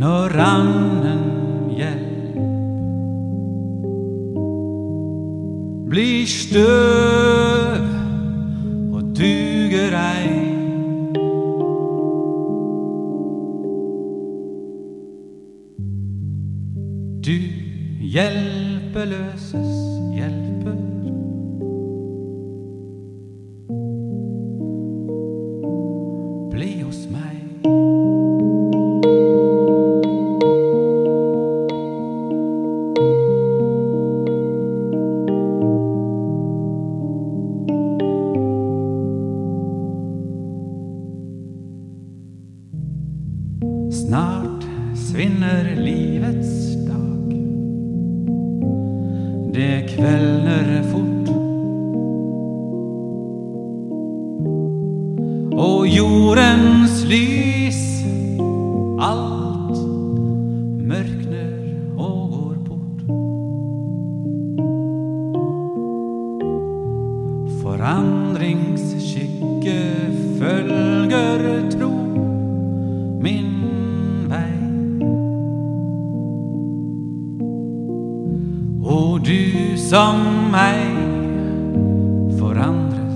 får annen hjälp blir stöv och duger ej Du hjälpelöses hjälper Snart svinner livets dag. Det kvällner fort. Och jordens lys Och du som mig förandras